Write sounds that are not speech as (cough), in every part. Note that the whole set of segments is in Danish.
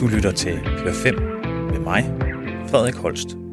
Du lytter til Hør 5 med mig, Frederik Holst.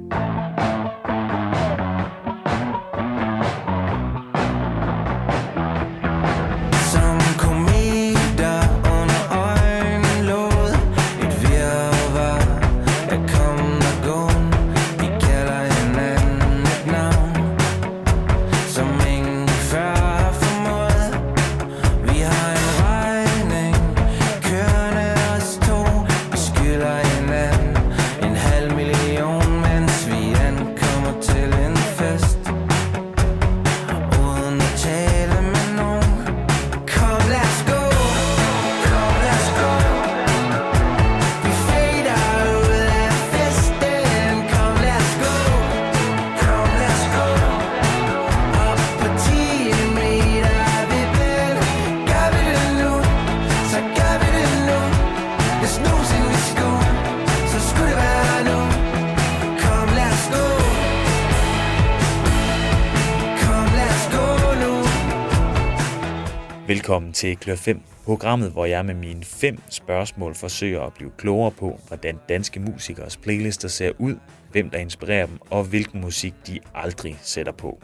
Til Klør 5, programmet, hvor jeg med mine fem spørgsmål forsøger at blive klogere på, hvordan danske musikers playlister ser ud, hvem der inspirerer dem, og hvilken musik de aldrig sætter på.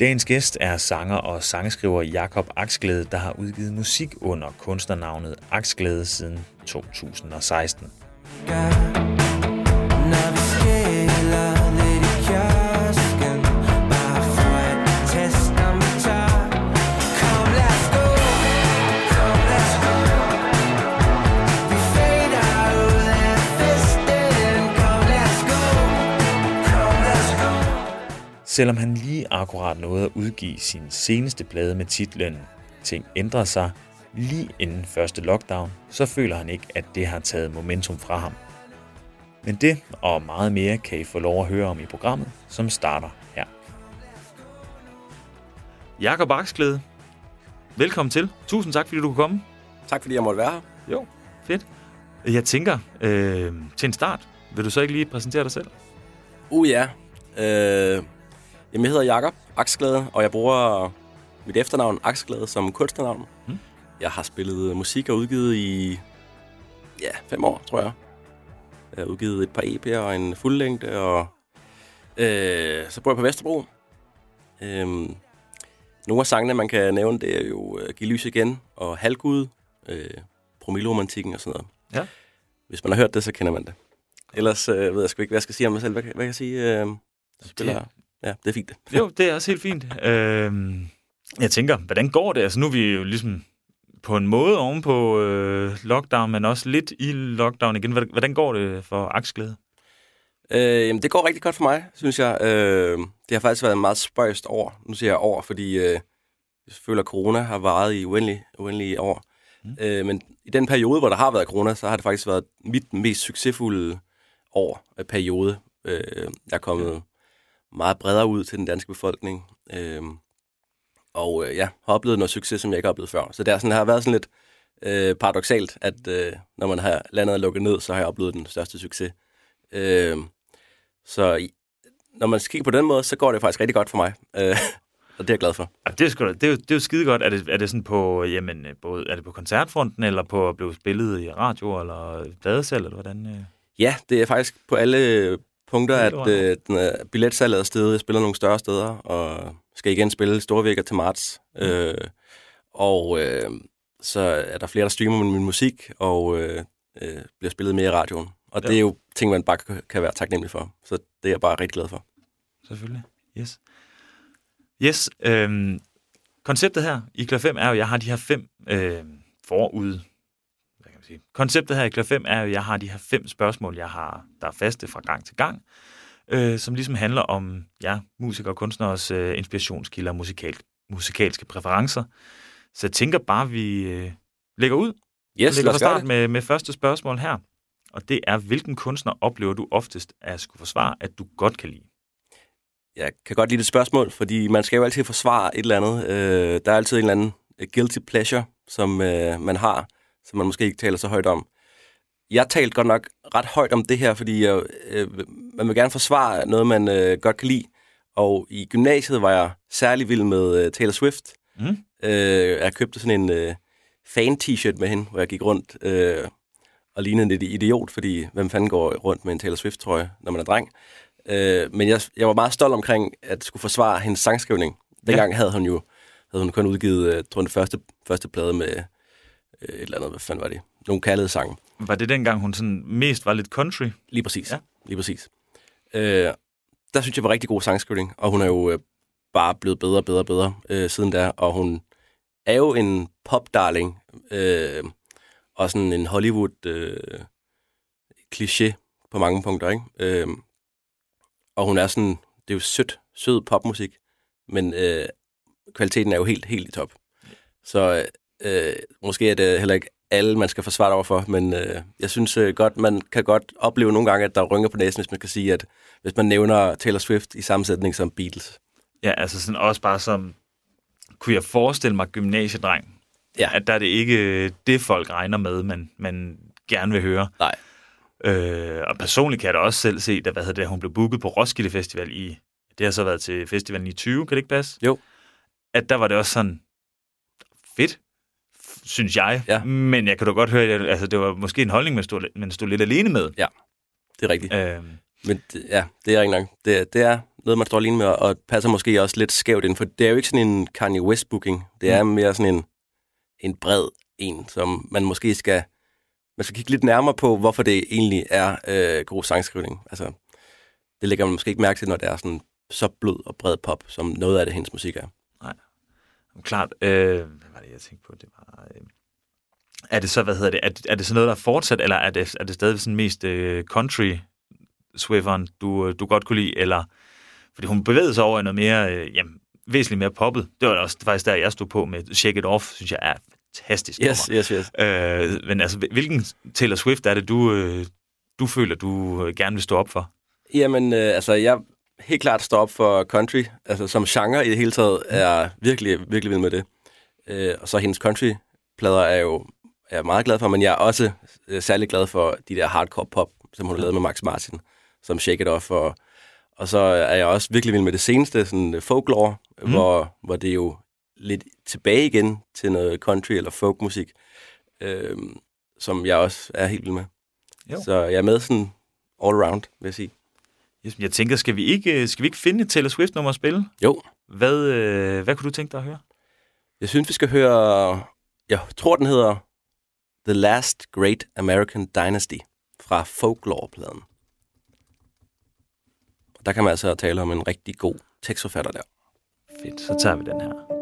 Dagens gæst er sanger og sangskriver Jakob Aksglæde, der har udgivet musik under kunstnernavnet Aksglæde siden 2016. Selvom han lige akkurat nåede at udgive sin seneste plade med titlen Ting ændrer sig lige inden første lockdown, så føler han ikke, at det har taget momentum fra ham. Men det og meget mere kan I få lov at høre om i programmet, som starter her. Jakob Aksglæde, velkommen til. Tusind tak, fordi du kunne komme. Tak fordi jeg måtte være her. Jo, fedt. Jeg tænker, øh, til en start, vil du så ikke lige præsentere dig selv? Uh ja. Øh, jeg hedder Jakob Aksglæde, og jeg bruger mit efternavn Aksglæde som kunstnernavn. Mm. Jeg har spillet musik og udgivet i ja, fem år, tror jeg. Jeg har udgivet et par EP'er og en fuldlængde, og øh, så bor jeg på Vesterbro. Øh, nogle af sangene, man kan nævne, det er jo øh, Giv lys igen og Halvgud, øh, Promilleromantikken og sådan noget. Ja. Hvis man har hørt det, så kender man det. Ellers øh, ved jeg sgu ikke, hvad jeg skal sige om mig selv. Hvad, kan- hvad kan jeg sige? Øh, jeg spiller... Det- Ja, det er fint. Jo, det er også helt fint. Øh, jeg tænker, hvordan går det? Altså nu er vi jo ligesom på en måde oven på øh, lockdown, men også lidt i lockdown igen. Hvordan- går det for Aksglæde? Øh, jamen, det går rigtig godt for mig, synes jeg. Øh, det har faktisk været meget spøjst år. Nu siger jeg år, fordi øh, jeg føler, at corona har varet i uendelige, uendelige år. Mm. Øh, men i den periode, hvor der har været corona, så har det faktisk været mit mest succesfulde år, periode. Øh, jeg er kommet meget bredere ud til den danske befolkning. Øh, og øh, ja, har oplevet noget succes, som jeg ikke har oplevet før. Så det er sådan, det har været sådan lidt øh, paradoxalt, at øh, når man har landet og lukket ned, så har jeg oplevet den største succes. Øh, så når man kigger på den måde, så går det faktisk rigtig godt for mig. Øh, og det er jeg glad for. Ja, det, er sgu, det, er jo, det er jo skide godt. Er det, er det sådan på, jamen, øh, både, er det på koncertfronten, eller på at blive spillet i radio, eller pladesal, eller hvordan? Øh? Ja, det er faktisk på alle punkter, at øh, den er, billetsalget er stedet. Jeg spiller nogle større steder, og skal igen spille Storvækker til marts. Øh, og øh, så er der flere, der streamer min, min musik, og øh, øh, bliver spillet mere i radioen. Og Ja. det er jo ting, man bare kan- være taknemmelig for. Så det er jeg bare rigtig glad for. Selvfølgelig. Yes. Yes. Øhm, konceptet her i Klar 5 er jo, at jeg har de her fem øh, forud. Sige? Konceptet her i Klar 5 er at jeg har de her fem spørgsmål, jeg har, der er faste fra gang til gang, øh, som ligesom handler om ja, musikere og kunstneres øh, inspirationskilder og musikal, musikalske præferencer. Så jeg tænker bare, vi øh, lægger ud. Yes, lægger fra os gøre start det. med, med første spørgsmål her. Og det er, hvilken kunstner oplever du oftest at skulle forsvare, at du godt kan lide? Jeg kan godt lide det spørgsmål, fordi man skal jo altid forsvare et eller andet. Øh, der er altid en eller anden guilty pleasure, som øh, man har, som man måske ikke taler så højt om. Jeg talte godt nok ret højt om det her, fordi jeg, øh, man vil gerne forsvare noget, man øh, godt kan lide. Og i gymnasiet var jeg særlig vild med øh, Taylor Swift. Mm. Øh, jeg købte sådan en, øh, fan-t-shirt med hende, hvor jeg gik rundt øh, og lignede lidt idiot, fordi hvem fanden går rundt med en Taylor Swift-trøje, når man er dreng. Øh, men jeg, jeg var meget stolt omkring at skulle forsvare hendes sangskrivning. Dengang ja. havde hun jo havde hun kun udgivet, øh, tror jeg, den første, første plade med et eller andet, hvad fanden var det? Nogle kærlighed sange. Var det dengang, hun sådan mest var lidt country? Lige præcis. Ja. Ja. Lige præcis. Øh, der synes jeg var rigtig god sangskrivning, og hun er jo øh, bare blevet bedre og bedre og bedre øh, siden da, og hun er jo en pop-darling, øh, og sådan en Hollywood øh, kliché på mange punkter, ikke? Øh, og hun er sådan, det er jo sødt, sød popmusik, men øh, kvaliteten er jo helt, helt i top. Så øh, måske er det heller ikke alle, man skal forsvare over for, men øh, jeg synes øh, godt, man kan godt opleve nogle gange, at der rynker på næsen, hvis man kan sige, at hvis man nævner Taylor Swift i sammensætning som Beatles. Ja, altså sådan også bare som, kunne jeg forestille mig gymnasiedreng, Ja. at der er det ikke det, folk regner med, men man gerne vil høre. Nej. Øh, og personligt kan jeg da også selv se, da hvad hedder det, hun blev booket på Roskilde Festival i, det har så været til festivalen i 20, kan det ikke passe? Jo. At der var det også sådan, fedt, synes jeg. Ja. Men jeg kan da godt høre, at altså, det var måske en holdning, man stod, man stod lidt alene med. Det er rigtigt. Øh, Men ja, det er ikke nok. Det, det er noget, man står alene med, og passer måske også lidt skævt ind, for det er jo ikke sådan en Kanye West-booking. Det er mere sådan en, en bred en, som man måske skal, man skal kigge lidt nærmere på, hvorfor det egentlig er øh, god sangskrivning. Altså, det lægger man måske ikke mærke til, når det er sådan så blød og bred pop, som noget af det hendes musik er. Klart. Øh, hvad var det, jeg tænkte på? Det var, øh, er det så, hvad hedder det, er, er det så noget, der er fortsat, eller er det, er det stadig sådan mest øh, country Swifteren, du, øh, du godt kunne lide, eller fordi hun bevægede sig over i noget mere, øh, jamen, væsentligt mere poppet. Det var også faktisk der, jeg stod på med Shake It Off, synes jeg er fantastisk. Yes, nummer. yes, yes. Øh, men altså, hvilken Taylor Swift er det, du, øh, du føler, du øh, gerne vil stå op for? Jamen, øh, altså, jeg helt klart står op for country. Altså, som genre i det hele taget er jeg virkelig, virkelig vild med det. Øh, og så hendes country-plader er jo er jeg meget glad for, men jeg er også øh, særlig glad for de der hardcore pop, som hun har lavet med Max Martin, som Shake It Off. Og, og så er jeg også virkelig vild med det seneste, sådan øh, folklore, mm. hvor, hvor det er jo lidt tilbage igen til noget country eller folkmusik, øh, som jeg også er helt vild med. Jo. Så jeg er med sådan all around, vil jeg sige. Jeg tænker, skal vi ikke, skal vi ikke finde et Taylor Swift-nummer at spille? Jo, Hvad, øh, hvad kunne du tænke dig at høre? Jeg synes, vi skal høre, jeg tror, den hedder The Last Great American Dynasty fra Folklore-pladen. Der kan man altså tale om en rigtig god tekstforfatter der. Fedt, så tager vi den her.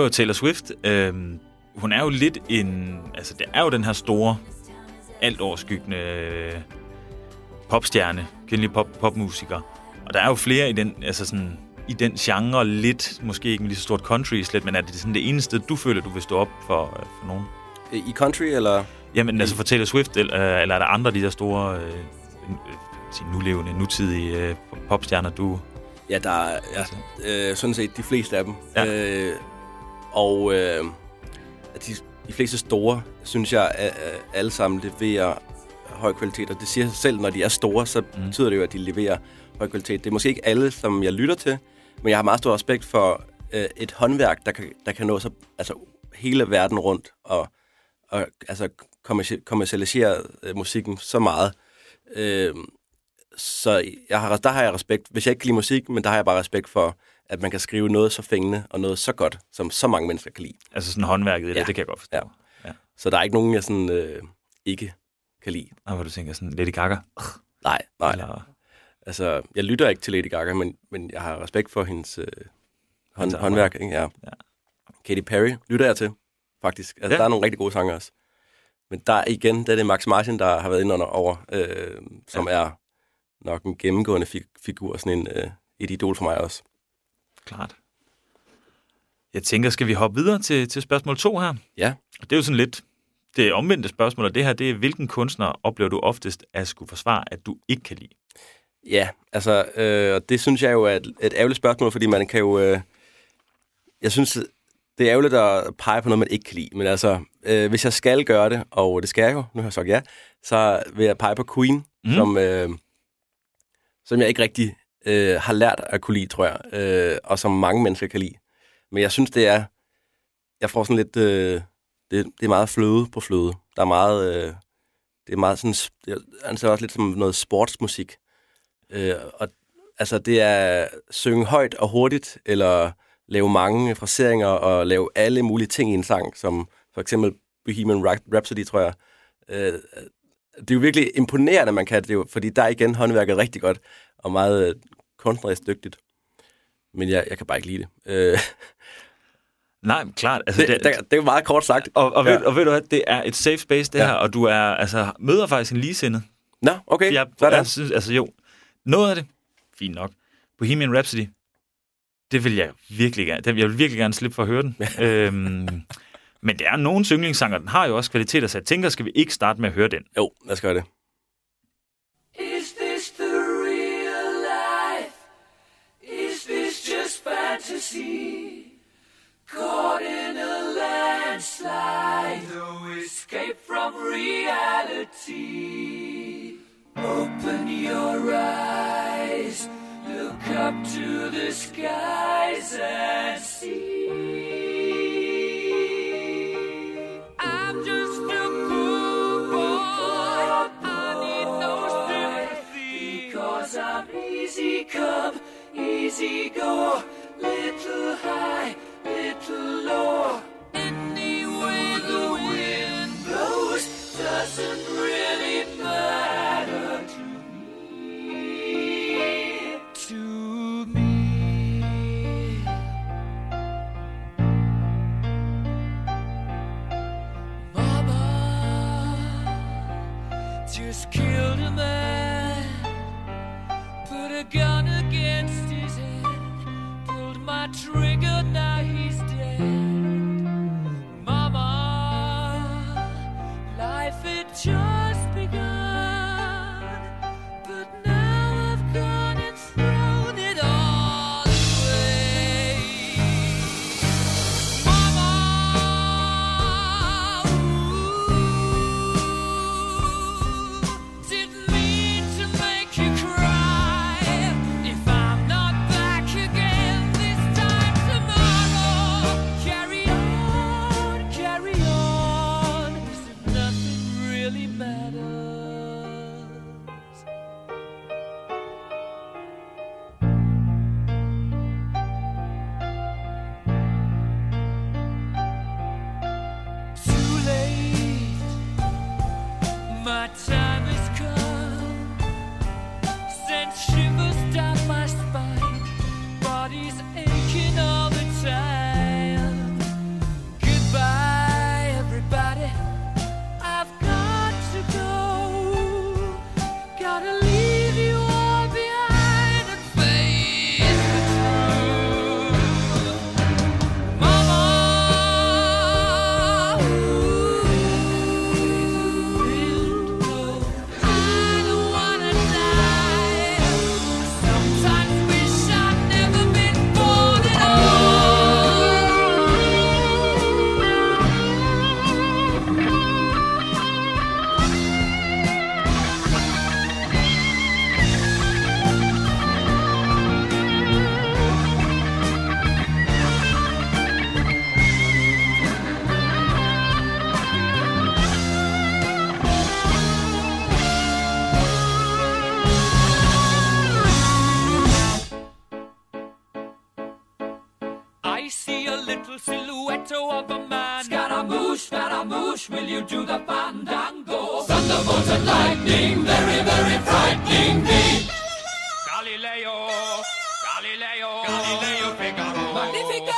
Var jo Taylor Swift. Øhm, hun er jo lidt en... Altså, det er jo den her store, alt overskyggende øh, popstjerne, kvindelig pop, popmusiker. Og der er jo flere i den, altså sådan, i den genre, lidt, måske ikke med lige så stort country slet, men er det sådan det eneste, du føler, du vil stå op for, øh, for nogen? I country, eller... Jamen, altså for Taylor Swift, eller, øh, eller er der andre af de der store, øh, øh, nulevende, nutidige øh, popstjerner, du... Ja, der er ja, øh, sådan set de fleste af dem. Ja. Øh, og øh, de, de fleste store, synes jeg, er alle sammen leverer høj kvalitet. Og det siger sig selv, når de er store, så mm. betyder det jo, at de leverer høj kvalitet. Det er måske ikke alle, som jeg lytter til, men jeg har meget stor respekt for øh, et håndværk, der kan, der kan nå så altså, hele verden rundt og, og altså, kommerci- kommercialisere øh, musikken så meget. Øh, så jeg har, der har jeg respekt, hvis jeg ikke kan lide musik, men der har jeg bare respekt for, at man kan skrive noget så fængende og noget så godt, som så mange mennesker kan lide. Altså sådan håndværket i det, Ja. det kan jeg godt forstå. Ja. ja. Så der er ikke nogen, jeg sådan øh, ikke kan lide. Og hvor du tænker sådan, Lady Gaga? Nej, nej. Eller, Altså, jeg lytter ikke til Lady Gaga, men, men jeg har respekt for hendes øh, hånd, håndværk. Ikke? Ja. Ja. Katy Perry lytter jeg til, faktisk. Altså, Ja. der er nogle rigtig gode sanger også. Men der er igen, der er det Max Martin, der har været under over, øh, som ja. er nok en gennemgående fig- figur, sådan en, øh, et idol for mig også. Klart. Jeg tænker, skal vi hoppe videre til, til spørgsmål to her? Ja. Det er jo sådan lidt det omvendte spørgsmål, og det her, det er, hvilken kunstner oplever du oftest at skulle forsvare, at du ikke kan lide? Ja, altså, øh, og det synes jeg jo er et, et ærgerligt spørgsmål, fordi man kan jo... Øh, jeg synes, det er ærgerligt at pege på noget, man ikke kan lide. Men altså, øh, hvis jeg skal gøre det, og det skal jeg jo, nu har jeg sagt ja, så vil jeg pege på Queen, mm. som, øh, som jeg ikke rigtig øh, har lært at kunne lide, tror jeg, øh, og som mange mennesker kan lide. Men jeg synes, det er... Jeg får sådan lidt... Øh, det, det er meget fløde på fløde. Der er meget... Øh, det er meget sådan... Jeg anser altså også lidt som noget sportsmusik. Øh, og altså, det er synge højt og hurtigt, eller lave mange fraseringer og lave alle mulige ting i en sang, som for eksempel Bohemian Rhapsody, tror jeg. Øh, det er jo virkelig imponerende, at man kan det, jo, fordi der er igen håndværket rigtig godt og meget øh, kunstnerisk dygtigt. Men jeg, jeg kan bare ikke lide det. Øh, Nej, men klart. Altså, det, det, det er jo meget kort sagt. og, og, ved, Ja. og ved du hvad, det er et safe space, det Ja. her, og du er, altså, møder faktisk en ligesindet. Nå, okay. Jeg, Sådan. jeg synes, altså jo, noget af det, fint nok. Bohemian Rhapsody, det vil jeg virkelig gerne, det- jeg vil virkelig gerne slippe for at høre den. (laughs) øhm, men det er nogle yndlingssanger, den har jo også kvaliteter, så jeg tænker, skal vi ikke starte med at høre den? Jo, lad os gøre det. Is this the real life? Is this just fantasy? Caught in a landslide, no escape from reality. Open your eyes, look up to the skies and see. Easy come, easy go. Little high, little low. Any way the wind blows doesn't Magnifico!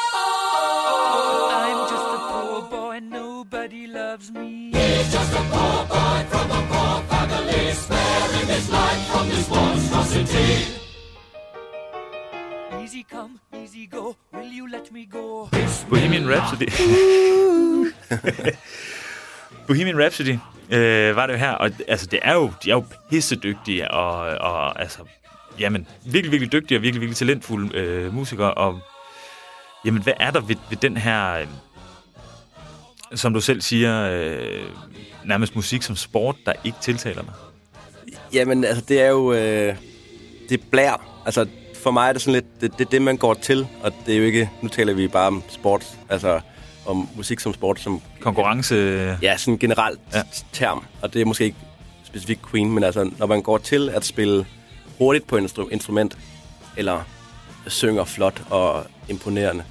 I'm just a poor boy, nobody loves me. He's just a poor boy from a poor family, sparing his life from this monstrosity. Easy come, easy go, will you let me go? Bohemian Rhapsody. (laughs) Bohemian Rhapsody øh, var det jo her, og altså, det er jo, de er jo pissedygtige, og, og altså, jamen, virkelig, virkelig dygtige og virkelig, virkelig talentfulde øh, musikere, og jamen, hvad er der ved, ved den her, øh, som du selv siger, øh, nærmest musik som sport, der ikke tiltaler dig? Jamen, altså, det er jo... Øh, det er blær. Altså, for mig er det sådan lidt... Det, det er det, man går til, og det er jo ikke... Nu taler vi bare om sport, altså om musik som sport, som... Konkurrence... Ja, sådan generelt Ja. term. Og det er måske ikke specifikt Queen, men altså, når man går til at spille hurtigt på et instru- instrument, eller synger flot og imponerende,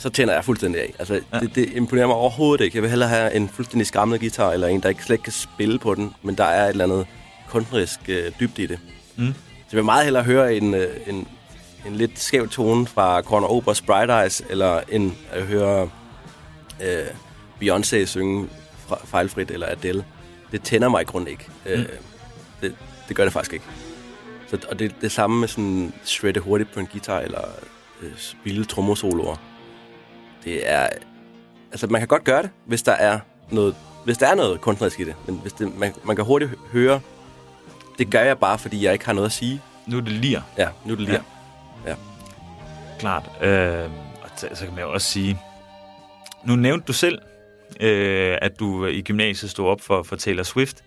så tænder jeg fuldstændig af. Altså, Ja. det, det imponerer mig overhovedet ikke. Jeg vil hellere have en fuldstændig skramlet guitar, eller en, der ikke slet ikke kan spille på den, men der er et eller andet kunstnerisk øh, dybde i det. Mm. Så jeg vil meget hellere høre en, øh, en, en lidt skæv tone fra Corner Ober's Bright Eyes, eller en at høre øh, Beyoncé synge fra, fejlfrit, eller Adele. Det tænder mig i grunden ikke. Mm. Øh, det, det gør det faktisk ikke. Så, og det det samme med sådan shredde hurtigt på en guitar, eller øh, spille trommesoloer. Det er... Altså, man kan godt gøre det, hvis der er noget, hvis der er noget kunstnerisk i det. Men hvis det, man, man kan hurtigt høre, det gør jeg bare, fordi jeg ikke har noget at sige. Nu er det lir. Ja, nu er det lige. Ja. Ja. Klart. Øh, og så, så kan man jo også sige... Nu nævnte du selv, øh, at du i gymnasiet stod op for, for Taylor Swift.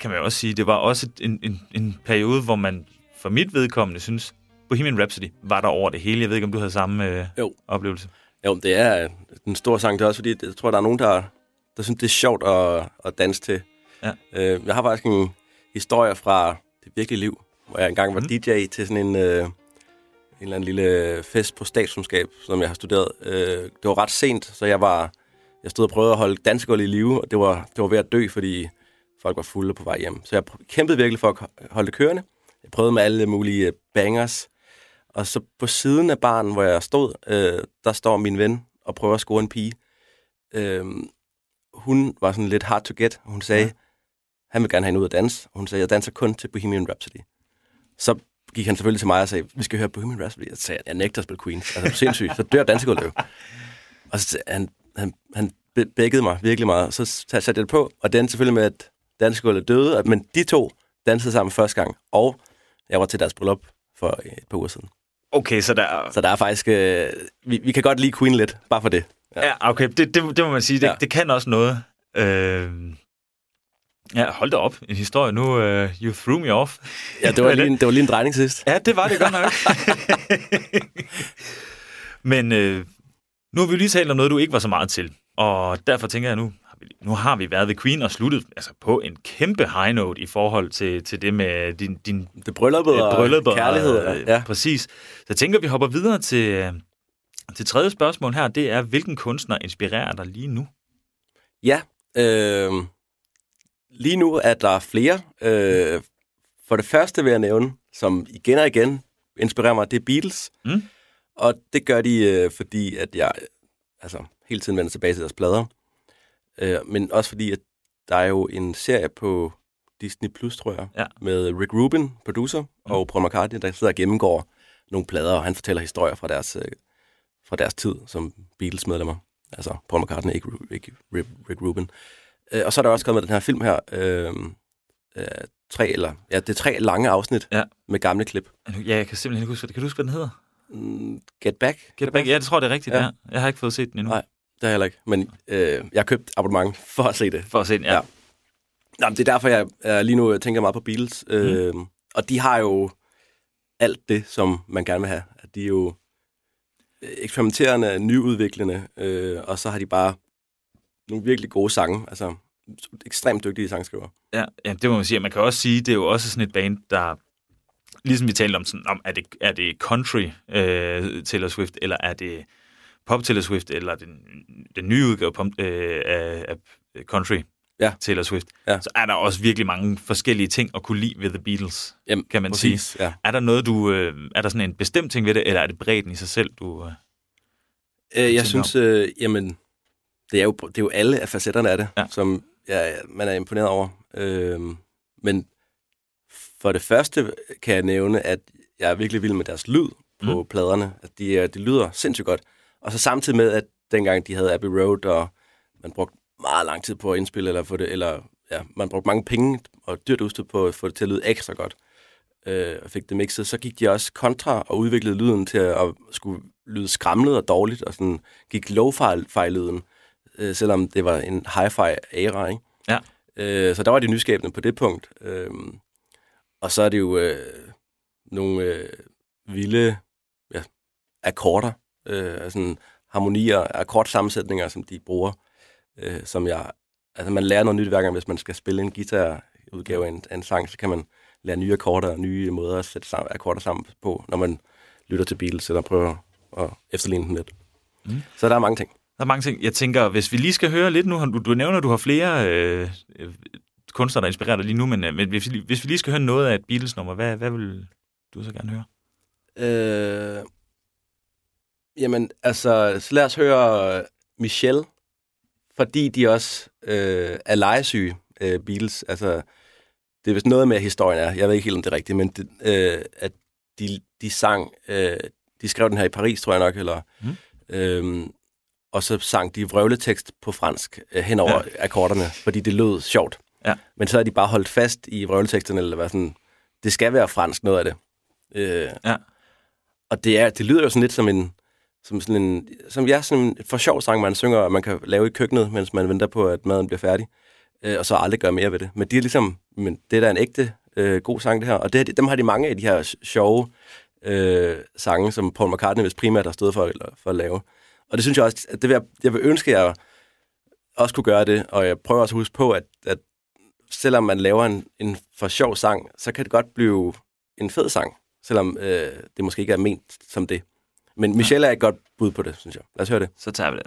Kan man jo også sige, det var også en, en, en periode, hvor man for mit vedkommende synes, Bohemian Rhapsody var der over det hele. Jeg ved ikke, om du havde samme øh, Jo. oplevelse. Jo, det er en stor sang. Det er også fordi, jeg tror, der er nogen, der, der synes, det er sjovt at, at danse til. Ja. Øh, jeg har faktisk en historie fra det virkelige liv, hvor jeg engang var mm. DJ til sådan en, øh, en eller anden lille fest på statskundskab, som jeg har studeret. Øh, det var ret sent, så jeg var jeg stod og prøvede at holde dansegulv i live, og det var, det var ved at dø, fordi folk var fulde på vej hjem. Så jeg kæmpede virkelig for at holde det kørende. Jeg prøvede med alle mulige bangers, og så på siden af baren, hvor jeg stod, øh, der står min ven og prøver at score en pige. Øh, hun var sådan lidt hard to get. Hun sagde, Ja. han vil gerne have hende ud at danse. Hun sagde, jeg danser kun til Bohemian Rhapsody. Så gik han selvfølgelig til mig og sagde, vi skal høre Bohemian Rhapsody. Jeg sagde, jeg nægter at spille Queen. Altså, er du sindssyg? Så dør dansegulvet jo. (laughs) Og så, han, han, han bækkede mig virkelig meget. Så satte jeg det på, og den selvfølgelig med, at dansegulvet døde, men de to dansede sammen første gang, og jeg var til deres bryllup for et par uger siden. Okay, så der... Så der er faktisk... Øh, vi, vi kan godt lide Queen lidt, bare for det. Ja, okay, det, det, det må man sige. Det, Ja. ja. det kan også noget. Øh, ja, hold da op. En historie. Nu, uh, you threw me off. Ja, det var, (laughs) lige, en- det var lige en drejning sidst. Ja, det var det godt nok. (laughs) Men øh, nu har vi lige talt om noget, du ikke var så meget til. Og derfor tænker jeg nu, nu har vi været ved Queen og sluttet altså på en kæmpe high note i forhold til, til det med din, din Det brylluppet og bryllup og kærlighed. øh, Ja. Præcis. Så jeg tænker, vi hopper videre til, øh, til tredje spørgsmål her. Det er, hvilken kunstner inspirerer dig lige nu? Ja, øh, lige nu er der flere. Øh, for det første vil jeg nævne, som igen og igen inspirerer mig, det er Beatles. Mm. Og det gør de, øh, fordi at jeg altså, hele tiden vender tilbage til deres plader. Øh, men også fordi, at der er jo en serie på Disney Plus, tror jeg, Ja. med Rick Rubin, producer, mm. og Paul McCartney, der sidder og gennemgår nogle plader, og han fortæller historier fra deres, øh, fra deres tid som Beatles-medlemmer. Altså Paul McCartney, ikke, Rick, Rick Rubin. Øh, og så er der også kommet den her film her, øh, øh, tre, eller, ja, det er tre lange afsnit Ja. med gamle klip. Ja, jeg kan simpelthen ikke huske, hvad- kan du huske, hvad den hedder? Mm, Get Back? Get Back. Ja, det tror jeg, det er rigtigt. Ja. Ja. Jeg har ikke fået set den endnu. Nej. Det har jeg heller ikke, men øh, jeg har købt abonnement for at se det. For at se den, ja. Ja. Nå, men det er derfor, jeg, jeg lige nu tænker meget på Beatles. Mm. Øh, og de har jo alt det, som man gerne vil have. At de er jo øh, eksperimenterende, nyudviklende, øh, og så har de bare nogle virkelig gode sange. Altså ekstremt dygtige sangskriver. Ja, ja, det må man sige. Man kan også sige, det er jo også sådan et band, der... Ligesom vi talte om, sådan, om er, det, er det country øh, Taylor Swift, eller er det pop Taylor Swift, eller den, den nye udgave pop, øh, af, af country Ja. Taylor Swift, Ja. så er der også virkelig mange forskellige ting at kunne lide ved The Beatles, Jamen, kan man præcis, sige. Ja. Er der noget, du... Øh, er der sådan en bestemt ting ved det, eller er det bredden i sig selv, du... Øh, Øh, jeg synes, øh, jamen, det er, jo, det er jo alle af facetterne af det, Ja. som ja, man er imponeret over. Øh, men for det første kan jeg nævne, at jeg er virkelig vild med deres lyd på mm. pladerne. At de, er- de lyder sindssygt godt. Og så samtidig med, at dengang de havde Abbey Road, og man brugte meget lang tid på at indspille, eller få det, eller ja, man brugte mange penge og dyrt udstyr på at få det til at lyde ekstra godt, øh, og fik det mixet, så gik de også kontra og udviklede lyden til at skulle lyde skramlet og dårligt, og sådan gik low-fi-lyden, øh, selvom det var en hi-fi-æra, ikke? Ja. Øh, så der var de nyskabende på det punkt. Øh, og så er det jo øh, nogle øh, vilde ja, akkorder, øh, sådan harmonier, akkordsammensætninger, som de bruger, øh, som jeg... Altså, man lærer noget nyt hver gang, hvis man skal spille en guitarudgave af en, af en sang, så kan man lære nye akkorder og nye måder at sætte sammen, akkorder sammen på, når man lytter til Beatles, eller prøver at efterligne dem lidt. Mm. Så der er mange ting. Der er mange ting. Jeg tænker, hvis vi lige skal høre lidt nu, du, du nævner, at du har flere øh, kunstnere, der inspirerer dig lige nu, men, øh, men hvis, vi, hvis vi lige skal høre noget af et Beatles-nummer, hvad, hvad vil du så gerne høre? Øh, jamen, altså, så lad os høre Michelle, fordi de også øh, er legesyge, øh, Beatles. Altså, det er vist noget med, historien er, jeg ved ikke helt, om det er rigtigt, men det, øh, at de, de sang, øh, de skrev den her i Paris, tror jeg nok, eller, Mm. øh, og så sang de vrøvletekst på fransk øh, hen over Ja. akkorderne, fordi det lød sjovt. Ja. Men så er de bare holdt fast i vrøvleteksterne, eller hvad sådan, det skal være fransk, noget af det. Øh, Ja. og det, er, det lyder jo sådan lidt som en, som sådan en, som ja, sådan en for sjov sang, man synger, og man kan lave i køkkenet, mens man venter på, at maden bliver færdig, øh, og så aldrig gøre mere ved det. Men de er ligesom, men det er da en ægte øh, god sang, det her. Og det, dem har de mange af de her sjove øh, sange, som Paul McCartney vist primært har stået for, for at lave. Og det synes jeg også, at det vil jeg, jeg vil ønske, at jeg også kunne gøre det, og jeg prøver også at huske på, at, at selvom man laver en, en for sjov sang, så kan det godt blive en fed sang, selvom øh, det måske ikke er ment som det. Men Michelle er et godt bud på det, synes jeg. Lad os høre det. Så tager vi det.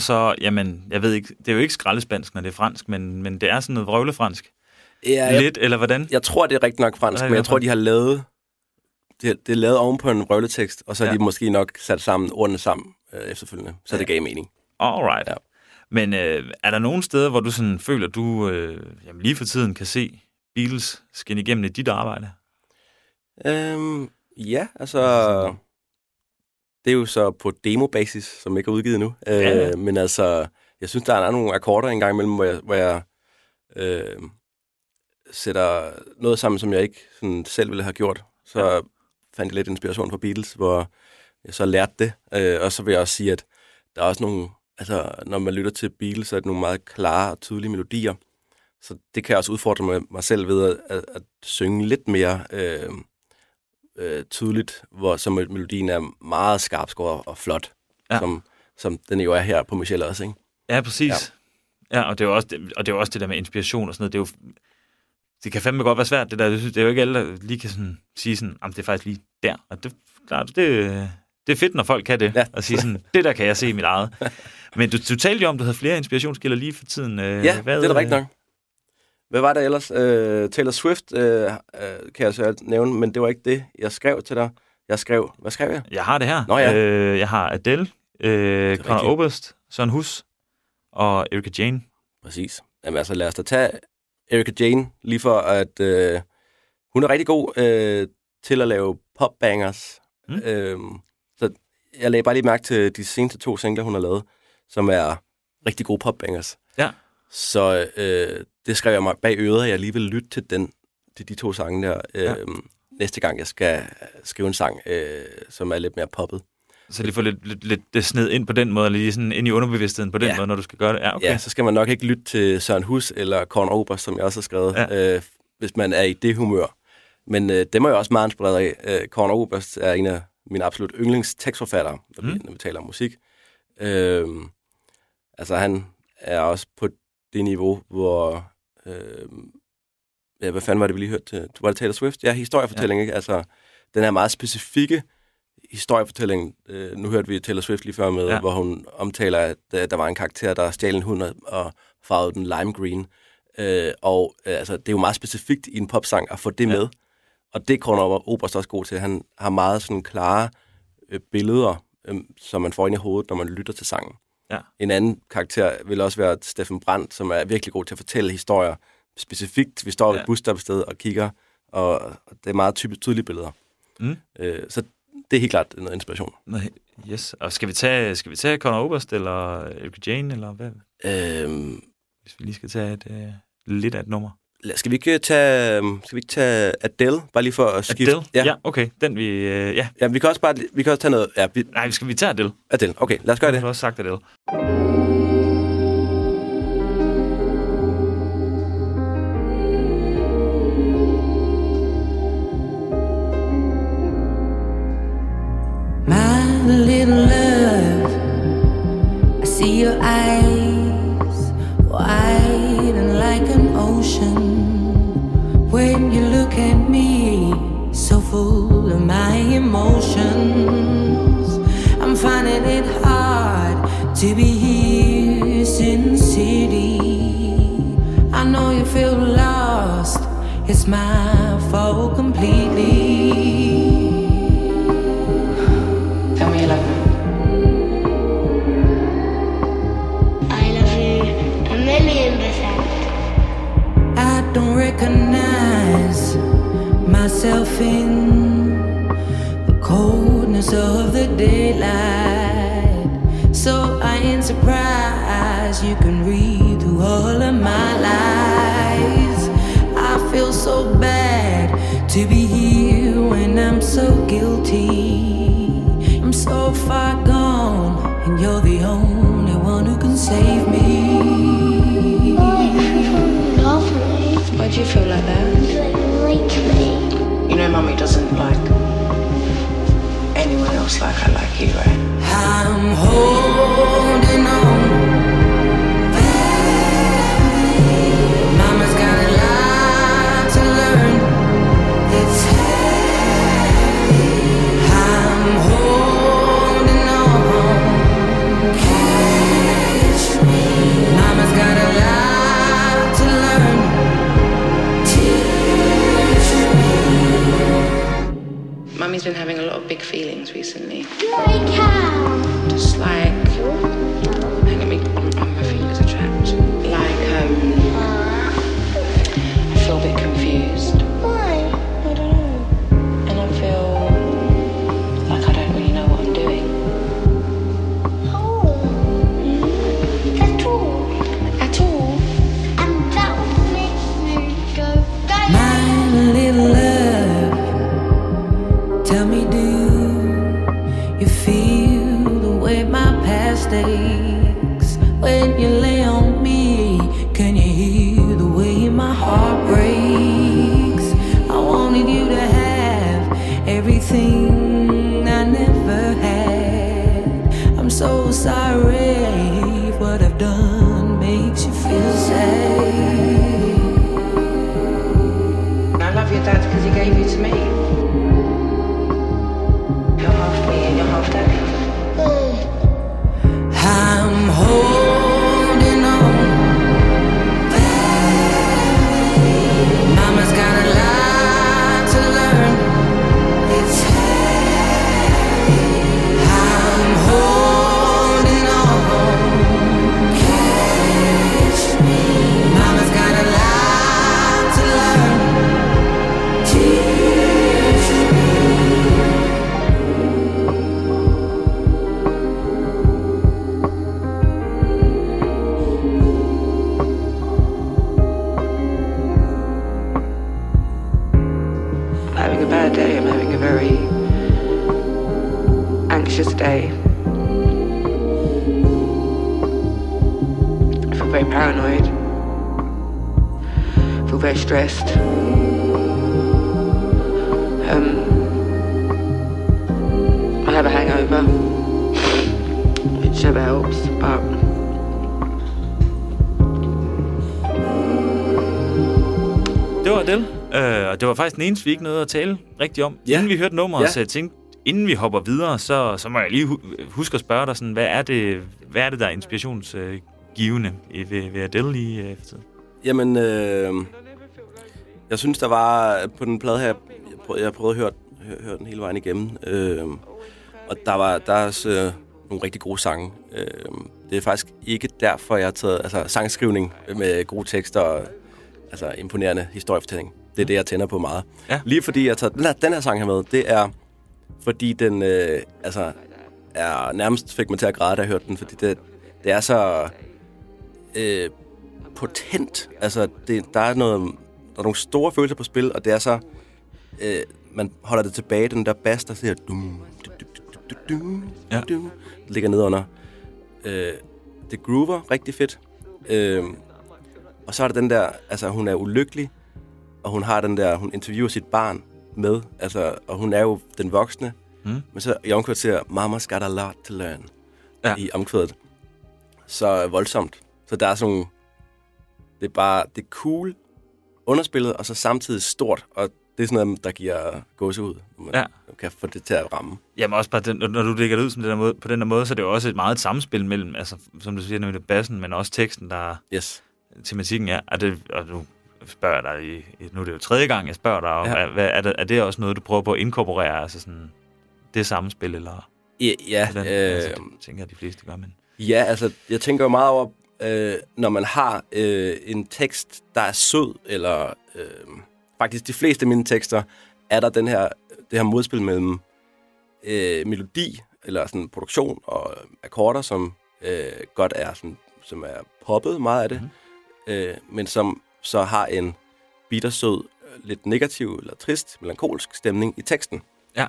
Så, jamen, jeg ved ikke, det er jo ikke skraldespansk, når det er fransk, men, men det er sådan noget vrøvlefransk. Ja, jeg, Lidt, eller hvordan? jeg tror, det er rigtig nok fransk, men jeg tror, de har lavet... Det, det er lavet oven på en røvletekst, og så har Ja. de måske nok sat sammen ordene sammen øh, efterfølgende, så det gav mening. Alright. Ja. Men øh, er der nogle steder, hvor du sådan føler, at du øh, jamen, lige for tiden kan se Beatles skinne igennem i dit arbejde? Øhm, ja, altså... Det er jo så på demobasis, som ikke er udgivet nu. Øh, Ja, ja. Men altså, jeg synes, der er nogle akkorder engang imellem, hvor jeg, hvor jeg øh, sætter noget sammen, som jeg ikke sådan, selv ville have gjort. Så ja. fandt jeg lidt inspiration fra Beatles, hvor jeg så lærte det. Øh, og så vil jeg også sige, at der er også nogle... Altså, når man lytter til Beatles, så er det nogle meget klare og tydelige melodier. Så det kan jeg også udfordre mig, mig selv ved at, at, at synge lidt mere øh, øh, tydeligt, hvor mel- melodien er meget skarpskåret og flot, Ja. som, som den jo er her på Michelle også, ikke? Ja, præcis. Ja, ja og, det er også det, og det er jo også det der med inspiration og sådan noget. Det, er jo, det kan fandme godt være svært, det der. Det er jo ikke alle, der lige kan sådan, sige sådan, "Jamen, det er faktisk lige der. Og det, klart, det, det er fedt, når folk kan det. Ja. Og sige sådan, det der kan jeg se i mit eget. Men du, du talte jo om, du havde flere inspirationskilder lige for tiden. Øh, Ja, hvad, det er da rigtigt nok. Hvad var det ellers? Øh, Taylor Swift øh, øh, kan jeg så nævne, men det var ikke det, jeg skrev til dig. Jeg skrev, hvad skrev jeg? Jeg har det her. Nå ja. øh, jeg har Adele, øh, Conor. Oberst, Søren Hus og Erika Jane. Præcis. Jamen altså, lad os da tage Erika Jane, lige for at øh, hun er rigtig god øh, til at lave popbangers. Mm. Øhm, så jeg lagde bare lige mærke til de seneste to singler, hun har lavet, som er rigtig gode popbangers. Ja. Så øh, det skrev jeg mig bag øret, at jeg lige vil lytte til, den, til de to sange der, øh, Ja. næste gang jeg skal skrive en sang, øh, som er lidt mere poppet. Så lige få lidt, lidt, lidt det sned ind på den måde, lige sådan ind i underbevidstheden på den Ja. måde, når du skal gøre det. Ja, okay. Ja, så skal man nok ikke lytte til Søren Hus eller Korn Oberst, som jeg også har skrevet, Ja. øh, hvis man er i det humør. Men øh, dem er jeg også meget inspireret af. Øh, Korn Oberst er en af mine absolut yndlingstekstforfattere, Mm. når vi taler om musik. Øh, altså, han er også på det niveau, hvor... Øh, ja, hvad fanden var det, vi lige hørte? Var det Taylor Swift? Ja, historiefortælling, ja. ikke? Altså, den her meget specifikke historiefortælling. Øh, nu hørte vi Taylor Swift lige før med, Ja. hvor hun omtaler, at øh, der var en karakter, der stjal en hund og, farvede den lime green. Øh, og øh, altså, det er jo meget specifikt i en popsang at få det Ja. med. Og det er Oberst også god til. Han har meget sådan klare øh, billeder, øh, som man får ind i hovedet, når man lytter til sangen. Ja. En anden karakter vil også være Steffen Brandt, som er virkelig god til at fortælle historier. Specifikt, vi står ved Ja. et busstoppested og kigger, og det er meget typisk tydelige billeder. Mm. Øh, så det er helt klart noget inspiration. Noget, Yes. Og skal vi tage, skal vi tage Conor Oberst eller Eric Jane, eller hvad? Øhm, Hvis vi lige skal tage et, øh, lidt af et nummer. Skal vi ikke tage, øhm, skal vi ikke tage Adele, bare lige for at skifte? Adele? Ja. ja, okay. Den vi... Øh, ja. ja. vi kan også bare, vi kan også tage noget, ja, vi, Nej, skal vi tage Adele? Adele, okay, lad os gøre Du det. har også sagt Adele. My little love, I see your eyes at me, so full of my emotions, I'm finding it hard to be here, Sin City. I know you feel lost, it's my fault completely. Myself in the coldness of the daylight. So I ain't surprised you can read through all of my lies. I feel so bad to be here when I'm so guilty. I'm so far gone, and you're the only one who can save me. Lovely. Why'd you feel like that? Like me. Mummy doesn't like anyone else like I like you, right? I'm holding on. Mummy's been having a lot of big feelings recently. Just like, hang on, me, helps, but Det var Adele, øh, og det var faktisk den eneste, vi ikke nåede at tale rigtigt om. Ja. Inden vi hørte nummeret, Ja. så jeg tænkte, inden vi hopper videre, så, så må jeg lige hu- huske at spørge dig, sådan, hvad, er det, hvad er det, der er inspirationsgivende øh, ved, ved Adele lige øh, for tiden? Jamen, øh, jeg synes, der var på den plade her, jeg prøvede, jeg prøvede at høre, høre, høre den hele vejen igennem, øh, og der var der er også øh, nogle rigtig gode sange. Øh, det er faktisk ikke derfor, jeg har taget altså, sangskrivning med gode tekster og altså, imponerende historiefortælling. Det er det, jeg tænder på meget. Ja. Lige fordi jeg har taget den her, den her sang her med, det er, fordi den, øh, altså, er nærmest fik mig til at græde, da jeg hørte den, fordi det, det er så øh, potent. Altså, det, der, er noget, der er nogle store følelser på spil, og det er så... Øh, man holder det tilbage, den der bass, der siger... Dum, du, du, du, du, du, Ja. du, det ligger nedenunder. Øh, det groover rigtig fedt. Øh, og så er der den der... Altså, hun er ulykkelig, og hun har den der... Hun interviewer sit barn med, altså, og hun er jo den voksne. Mm. Men så i omkvædet siger, Mama's got a lot to learn Ja. i omkvædet. Så voldsomt. Så der er sådan Det er bare... Det er cool, underspillet, og så samtidig stort. Og det er sådan noget, der giver gåsehud. når Man Ja. kan få det til at ramme. Jamen også bare, den, når du lægger det ud som den der måde, på den der måde, så er det jo også et meget et samspil mellem, altså, som du siger, nemlig bassen, men også teksten, der Yes. tematikken er. er det, og nu spørger dig, i, nu er det jo tredje gang, jeg spørger dig, om, Ja. hvad, er, det, er det også noget, du prøver på at inkorporere, altså sådan, det samspil, eller Ja, ja, hvordan? øh, altså, det tænker jeg, de fleste gør, men... Ja, altså, jeg tænker jo meget over, øh, når man har øh, en tekst, der er sød, eller øh, faktisk de fleste af mine tekster, er der den her, det her modspil mellem øh, melodi, eller sådan produktion og akkorder, som øh, godt er sådan, som er poppet meget af det, mm-hmm. øh, men som så har en bittersød, lidt negativ eller trist, melankolsk stemning i teksten. Ja.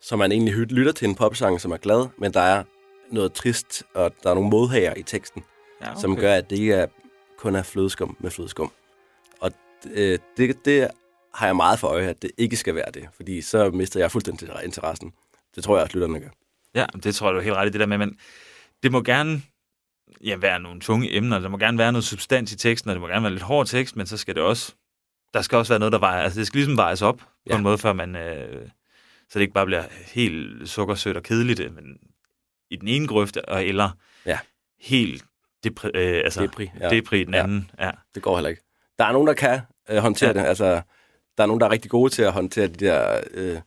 Så man egentlig lytter til en popsang, som er glad, men der er noget trist, og der er nogle modhager i teksten, Ja, okay. som gør, at det ikke er, kun er flødeskum med flødeskum. Øh, det, det har jeg meget for øje, at det ikke skal være det, fordi så mister jeg fuldstændig interessen. Det tror jeg, at lytterne gør. Ja, det tror jeg, du er helt ret i det der med, men det må gerne ja, være nogle tunge emner, der må gerne være noget substans i teksten, og det må gerne være lidt hård tekst, men så skal det også, der skal også være noget, der vejer, altså det skal ligesom vejes op på Ja. en måde, før man, øh, så det ikke bare bliver helt sukkersødt og kedeligt, øh, men i den ene grøfte, og eller Ja. helt depri, øh, altså, Depri, ja. depri i den Ja. anden. Ja. Det går heller ikke. Der er nogen, der kan øh, håndtere Ja. ja. det. Altså, der er nogen, der er rigtig gode til at håndtere de der øh,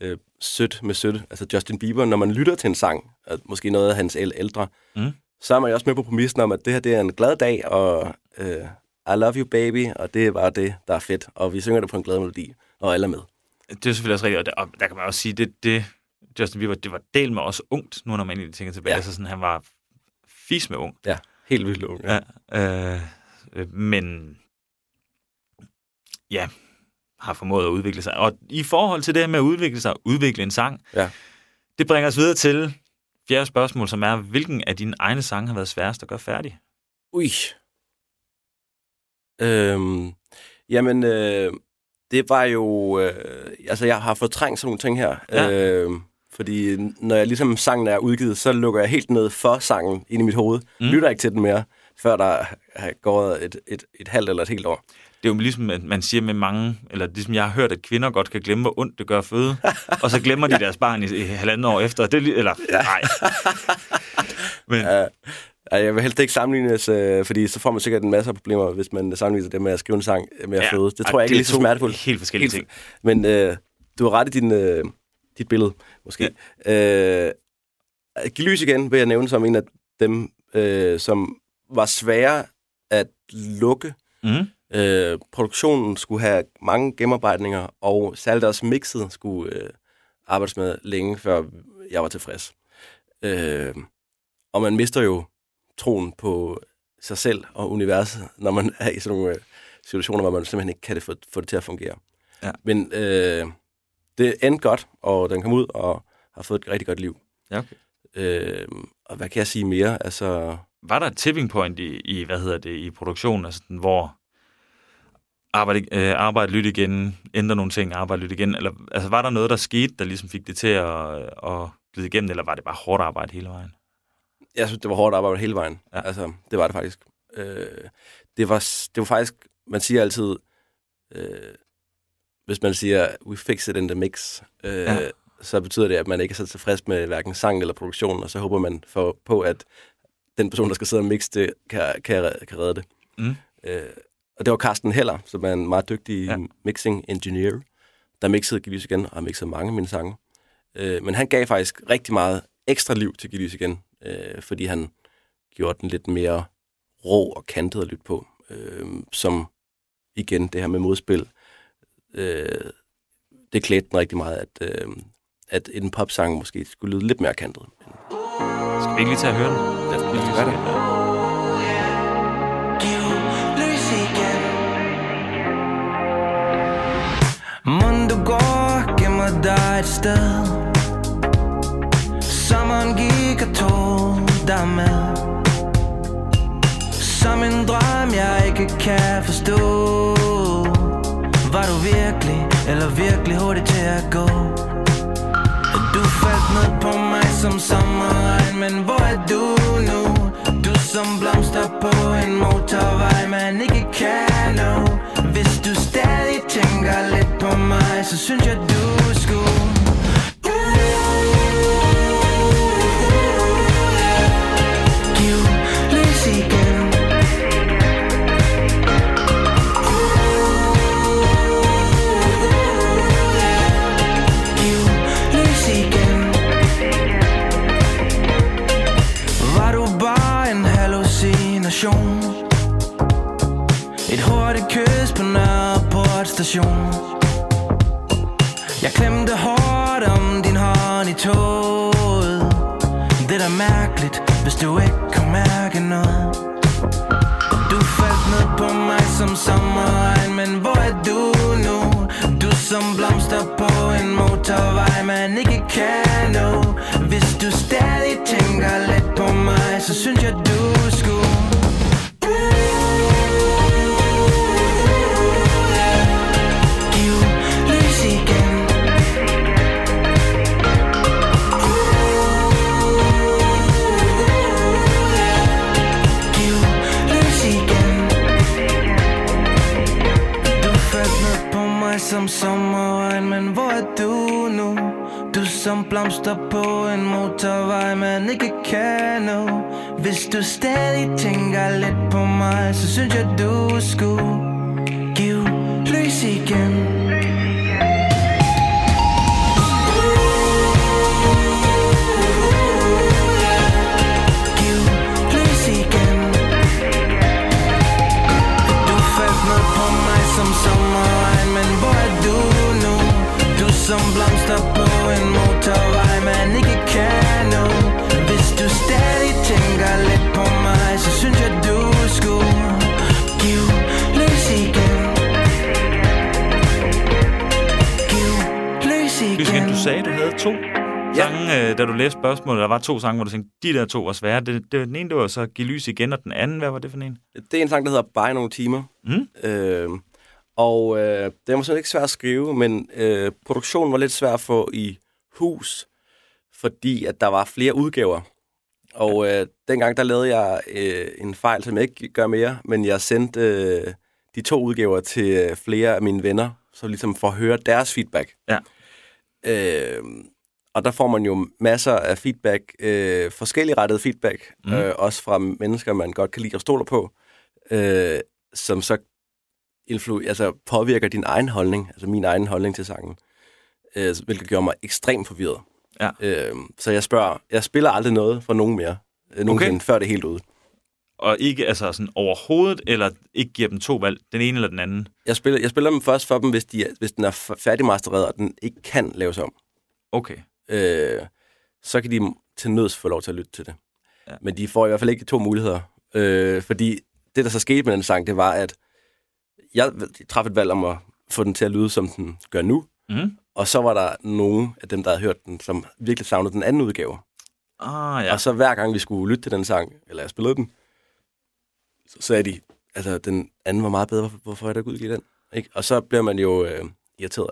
øh, sødt med sødt. Altså Justin Bieber, når man lytter til en sang, og måske noget af hans æl- ældre, Mm. så er man jo også med på præmissen om, at det her det er en glad dag, og øh, I love you baby, og det er bare det, der er fedt. Og vi synger det på en glad melodi, og alle er med. Det er selvfølgelig også rigtigt, og der, og der kan man også sige, det, det Justin Bieber, det var del med også ungt, nu når man egentlig tænker tilbage, Ja. ja. altså sådan, han var fis med ung. Ja, helt vildt ung. Ja, øh, øh, men ja, har formået at udvikle sig. Og i forhold til det her med at udvikle sig, udvikle en sang, Ja. det bringer os videre til fjerde spørgsmål, som er, hvilken af dine egne sange har været sværest at gøre færdig? Ui. Øhm, jamen, øh, det var jo... Øh, altså, jeg har fortrængt sådan nogle ting her. Ja. Øh, fordi når jeg ligesom sangen er udgivet, så lukker jeg helt ned for sangen ind i mit hoved. Mm. Mm. Lytter ikke til den mere, før der er gået et, et, et halvt eller et helt år. Det er jo ligesom, at man siger med mange, eller ligesom jeg har hørt, at kvinder godt kan glemme, hvor ondt det gør at føde, og så glemmer de (laughs) deres barn i, i halvandet år efter. Det er, eller, nej. (laughs) Men, Ja. Jeg vil helst ikke sammenlignes, øh, fordi så får man sikkert en masse af problemer, hvis man sammenligner det med at skrive en sang med at Ja. føde. Det tror jeg ikke det er er lige så smertefuldt. helt forskellige ting. Men øh, du har ret i din, øh, dit billede, måske. Ja. Øh, lys igen vil jeg nævne som en af dem, øh, som var svære at lukke. mm, Øh, produktionen skulle have mange gennemarbejdninger, og særligt også mixet skulle øh, arbejdes med længe, før jeg var tilfreds. Øh, og man mister jo troen på sig selv og universet, når man er i sådan nogle øh, situationer, hvor man simpelthen ikke kan det få, få det til at fungere. Ja. Men øh, det endte godt, og den kom ud og har fået et rigtig godt liv. ja, okay. Øh, og hvad kan jeg sige mere? Altså, Var der et tipping point i, i hvad hedder det, i produktionen, altså hvor arbejde, øh, arbejde lyt igen, ændre nogle ting, arbejde lyt igen, eller altså var der noget, der skete, der ligesom fik det til at, at glide igennem, eller var det bare hårdt arbejde hele vejen? jeg synes, det var hårdt arbejde hele vejen. Ja. Altså, det var det faktisk. Øh, det, var, det var faktisk, man siger altid, øh, hvis man siger, we fix it in the mix, øh, ja. så betyder det, at man ikke er så tilfreds med hverken sang eller produktion, og så håber man for, på, at den person, der skal sidde og mixe det, kan, kan, kan redde det. Mm. Øh, og det var Carsten Heller, som er en meget dygtig Ja. mixing engineer, der mixede Giv Lys igen, og har mixet mange af mine sange. Øh, men han gav faktisk rigtig meget ekstra liv til Giv Lys igen, øh, fordi han gjorde den lidt mere rå og kantet at lytte på. Øh, som igen, det her med modspil, øh, det klædte den rigtig meget, at, øh, at en popsang måske skulle lyde lidt mere kantet. Skal vi ikke lige tage og høre den? Lad os gøre det. Et sted Sommeren gik og tog dig med Som en drøm, jeg ikke kan forstå Var du virkelig, eller virkelig hurtig til at gå? Du faldt ned på mig som sommerregn Men hvor er du nu? Du som blomster på en motorvej Man ikke kan nå Hvis du stadig tænker lidt på mig Så synes jeg du station. Et hurtigt kys på Nørreport station. Jeg klemte hårdt om din hånd i toget. Det er da mærkeligt, hvis du ikke kan mærke noget. Du faldt ned på mig som sommerregn Men hvor er du nu? Du som blomster på en motorvej Man ikke kan nå. Hvis du stadig tænker lidt på mig Så synes jeg du som blomster på en motorvej Man ikke kan nå. Hvis du stadig tænker lidt på mig Så synes jeg du skulle give lys igen. Giv lys igen. Du faldt ned på mig som sommerregn Men hvor er du nu? Du som blomster på sange, øh, da du læste spørgsmålet. Der var to sange, hvor du tænkte, de der to var svære. Det, det, den ene, det var så Giv lys igen, og den anden, hvad var det for en? Det er en sang, der hedder Bare nogle timer. Mm. Øh, og øh, den var simpelthen ikke svær at skrive, men øh, produktionen var lidt svær at få i hus, fordi at der var flere udgaver. Og øh, dengang, der lavede jeg øh, en fejl, som jeg ikke gør mere, men jeg sendte øh, de to udgaver til øh, flere af mine venner, så ligesom for at høre deres feedback. Ja. Øh, og der får man jo masser af feedback, øh, forskellig rettet feedback, mm. øh, også fra mennesker, man godt kan lide og stoler på, øh, som så influ- altså påvirker din egen holdning, altså min egen holdning til sangen, øh, hvilket gør mig ekstremt forvirret. Ja. Øh, så jeg spørger, jeg spiller aldrig noget for nogen mere, øh, nogensinde, Okay. før det er helt ude. Og ikke altså sådan overhovedet, eller ikke giver dem to valg, den ene eller den anden. Jeg spiller, jeg spiller dem først for dem, hvis, de, hvis den er færdigmastereret, og den ikke kan laves om. Okay. Øh, så kan de til nøds få lov til at lytte til det. Ja. Men de får i hvert fald ikke to muligheder. Øh, fordi det, der så skete med den sang, det var, at jeg traf et valg om at få den til at lyde, som den gør nu. Mm. Og så var der nogen af dem, der havde hørt den, som virkelig savnede den anden udgave. Ah, Ja. Og så hver gang vi skulle lytte til den sang, eller jeg spillede den, så sagde de, altså den anden var meget bedre, hvorfor, er der ikke udgivet den? Ikke? Og så bliver man jo øh, irriteret.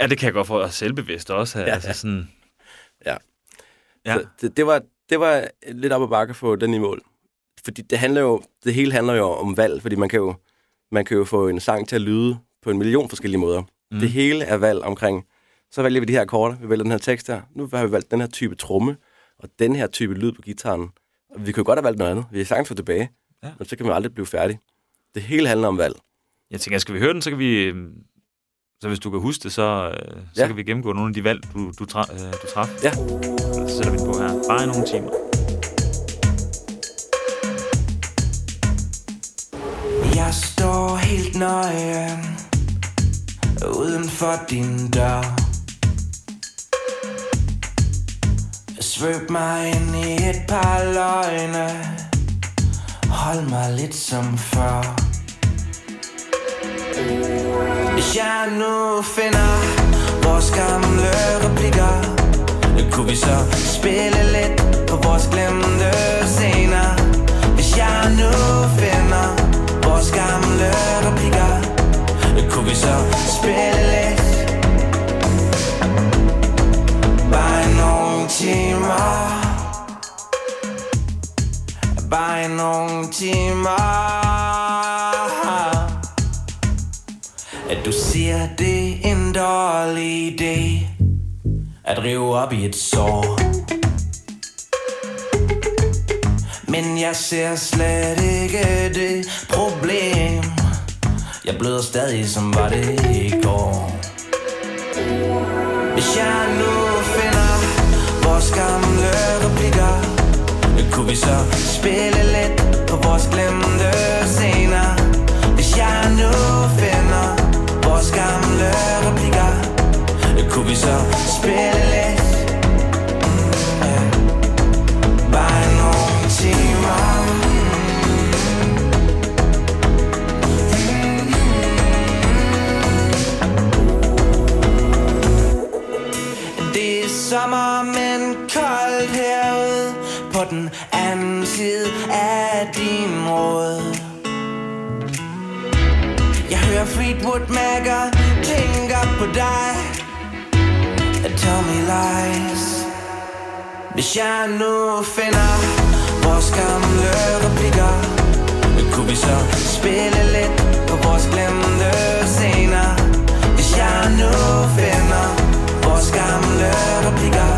ja, det kan jeg godt få os selvbevidst også. Ja, (laughs) Ja, altså ja. sådan, Ja. Ja. Så det, det, var, det var lidt op ad bakke få den i mål. Fordi det handler jo, det hele handler jo om valg, fordi man kan jo, man kan jo få en sang til at lyde på en million forskellige måder. Mm. Det hele er valg omkring, så vælger vi de her akkorder, vi vælger den her tekst her, nu har vi valgt den her type tromme, og den her type lyd på gitaren. Vi kunne godt have valgt noget andet, vi er sagtens få tilbage, Ja. ja. men så kan vi aldrig blive færdige. Det hele handler om valg. jeg tænker, skal vi høre den, så kan vi... Så hvis du kan huske det, så, øh, så Ja. kan vi gennemgå nogle af de valg, du, du, tra- øh, du traf. Ja. Så sætter vi den på her. Bare i nogle timer. Jeg står helt nøgen Uden for din dør Svøb mig ind i et par løgne Hold mig lidt som før hvis jeg nu finder vores gamle replikker Kunne vi så spille lidt på vores glemte scener? Hvis jeg nu finder vores gamle replikker Kunne vi så spille lidt? Bare nogle timer. Bare nogle timer. At du siger, det er en dårlig idé At rive op i et sår. Men jeg ser slet ikke det problem. Jeg bløder stadig som var det i går. Hvis jeg nu finder vores gamle replikker Kunne vi så spille lidt på vores glemte scener? Hvis jeg nu vores gamle replikker. Kunne vi så spille lidt. Bare nogle timer. Mm-hmm. Det er sommer, men koldt herude. På den anden side af Jeg Fleetwood Mac og tænker på dig Tell me lies. Hvis jeg nu finder vores gamle replikker. Kunne vi så spille lidt på vores glemte scener. Hvis jeg nu finder vores gamle replikker.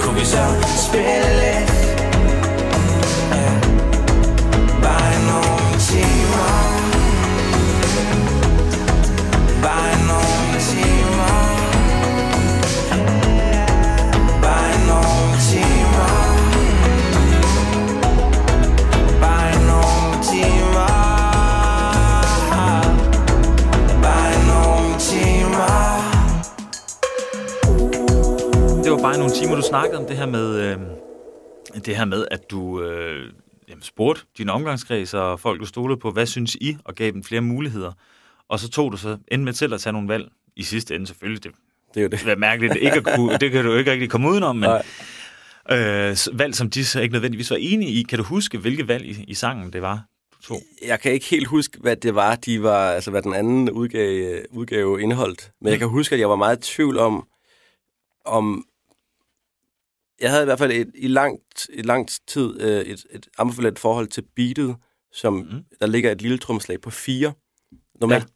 Kunne vi så spille lidt Det bare nogle timer, du snakkede om det her med, øh, det her med at du øh, jamen, spurgte din omgangskreds og folk, du stolede på, hvad synes I, og gav dem flere muligheder. Og så tog du så endte med selv at tage nogle valg. I sidste ende selvfølgelig, det Det er jo det. være mærkeligt ikke at kunne, det kan du ikke rigtig komme udenom, men Nej. øh, valg, som de så ikke nødvendigvis var enige i. Kan du huske, hvilke valg i, i sangen det var, tog? Jeg kan ikke helt huske, hvad det var, de var, altså hvad den anden udgave, udgave indeholdt. Men jeg kan huske, at jeg var meget i tvivl om, om jeg havde i hvert fald et, i langt, i langt tid øh, et, et ambivalent forhold til beatet, som mm. der ligger et lille tromslag på fire. Normalt,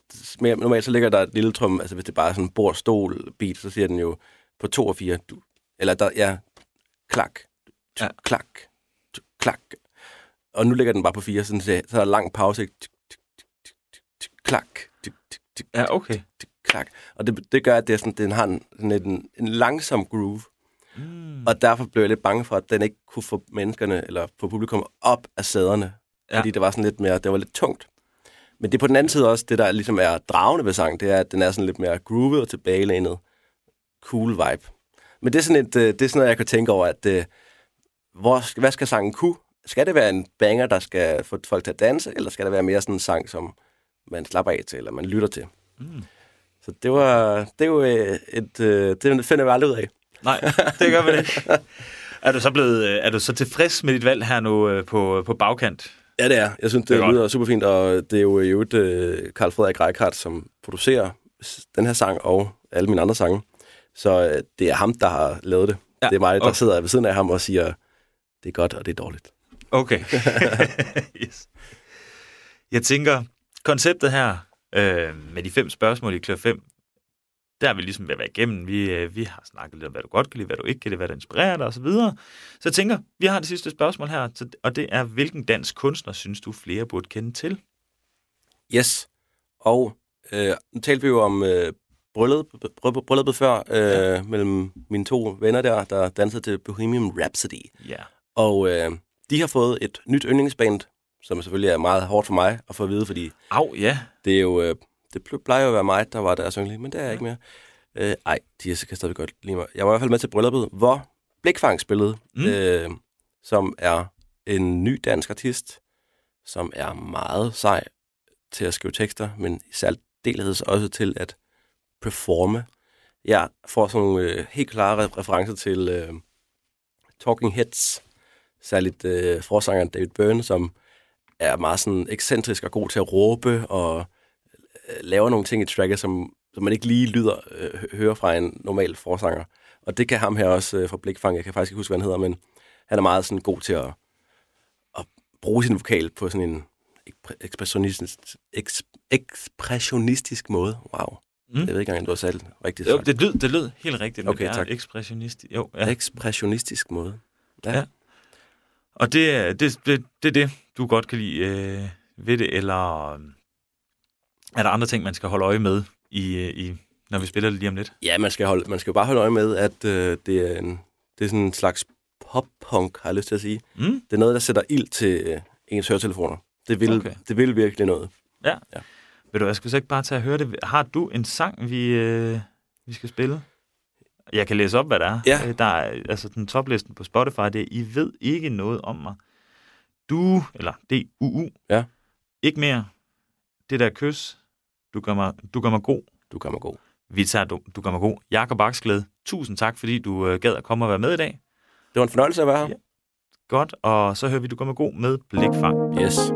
ja. normalt så ligger der et lille trum, altså hvis det bare er sådan en bord, stol, beat, så siger den jo på to og fire. Du, eller der, ja, klak, Ja. ja. klak, tu, klak. Og nu ligger den bare på fire, sådan, så, så er der lang pause. ikke? Klak, Ja, okay. klak. Og det, det gør, at det er sådan, den har en, sådan en, en langsom groove. Mm. Og derfor blev jeg lidt bange for, at den ikke kunne få menneskerne, eller få publikum op af sæderne. Ja. Fordi det var sådan lidt mere, det var lidt tungt. Men det er på den anden side også, det der ligesom er dragende ved sang, det er, at den er sådan lidt mere groovet og tilbagelænet. Cool vibe. Men det er sådan, et, øh, det er sådan noget, jeg kan tænke over, at øh, hvor, hvad skal sangen kunne? Skal det være en banger, der skal få folk til at danse, eller skal det være mere sådan en sang, som man slapper af til, eller man lytter til? Mm. Så det var, det jo øh, et, øh, det finder vi aldrig ud af. Nej, det gør vi ikke. (laughs) Er du så blevet, øh, er du så tilfreds med dit valg her nu øh, på, på bagkant? Ja, det er. Jeg synes, det, Det er lyder super fint, og det er jo i øvrigt uh, Karl Frederik Reichardt, som producerer den her sang og alle mine andre sange. Så uh, det er ham, der har lavet det. Ja. Det er mig, der okay. sidder ved siden af ham og siger, det er godt, og det er dårligt. Okay. (laughs) yes. Jeg tænker, konceptet her øh, med de fem spørgsmål i klør 5, der er vi ligesom ved at være igennem. Vi, øh, vi har snakket lidt om, hvad du godt kan lide, hvad du ikke kan lide, hvad der inspirerer dig osv. Så jeg tænker, vi har det sidste spørgsmål her, så- og det er, hvilken dansk kunstner synes du flere burde kende til? Yes. Og øh, nu talte vi jo om øh, brylluppet, bry- brylluppet før, øh, ja. mellem mine to venner der, der dansede til Bohemian Rhapsody. Ja. Og øh, de har fået et nyt yndlingsband, som selvfølgelig er meget hårdt for mig at få at vide, fordi Au, ja. Det er jo, øh, det ple- plejer jo at være mig, der var deres yndling, men det er jeg ikke mere. Øh, ej, de kan stadig godt lide mig. Jeg var i hvert fald med til brylluppet, hvor Blikfang spillede, Mm. øh, som er en ny dansk artist, som er meget sej til at skrive tekster, men i særdeleshed også til at performe. Jeg får sådan nogle øh, helt klare re- referencer til øh, Talking Heads, særligt øh, forsangeren David Byrne, som er meget sådan ekscentrisk og god til at råbe og laver nogle ting i tracket, som, som man ikke lige lyder øh, hø- hører fra en normal forsanger. Og det kan ham her også øh, fra Blikfang. Jeg kan faktisk ikke huske, hvad han hedder, men han er meget sådan god til at, at bruge sin vokal på sådan en ekspre- ekspressionistisk, eks, ekspressionistisk måde. Wow. Mm. Jeg ved ikke engang, du har sagt det rigtigt. Jo, sagt. det lød, det lød helt rigtigt, men Okay, det er tak. ekspressionist. Jo, ja. Ekspressionistisk måde. Ja. Ja. Og det, er- det, det, det er det, du godt kan lide øh, ved det, eller øh, er der andre ting, man skal holde øje med, i, øh, i, når vi spiller det lige om lidt? Ja, man skal, holde, man skal jo bare holde øje med, at øh, det, er en, det er sådan en slags pop-punk, har jeg lyst til at sige. Mm? Det er noget, der sætter ild til øh, ens høretelefoner. Det vil, Okay. det vil virkelig noget. Vil du, jeg skal så ikke bare tage og høre det. Har du en sang, vi, øh, vi skal spille? Jeg kan læse op, hvad der er. Ja. Øh, Der er altså den toplisten på Spotify, det er, I ved ikke noget om mig. Du, eller D-U-U. Ja. Ikke mere. Det der kys. Du gør mig, du gør mig god. Du kommer god. Vi tager du, du gør mig god. Jakob Aksglæde, tusind tak, fordi du øh, gad at komme og være med i dag. Det var en fornøjelse at være her. Ja. Godt, og så hører vi, du gør mig god med Blikfang. Yes.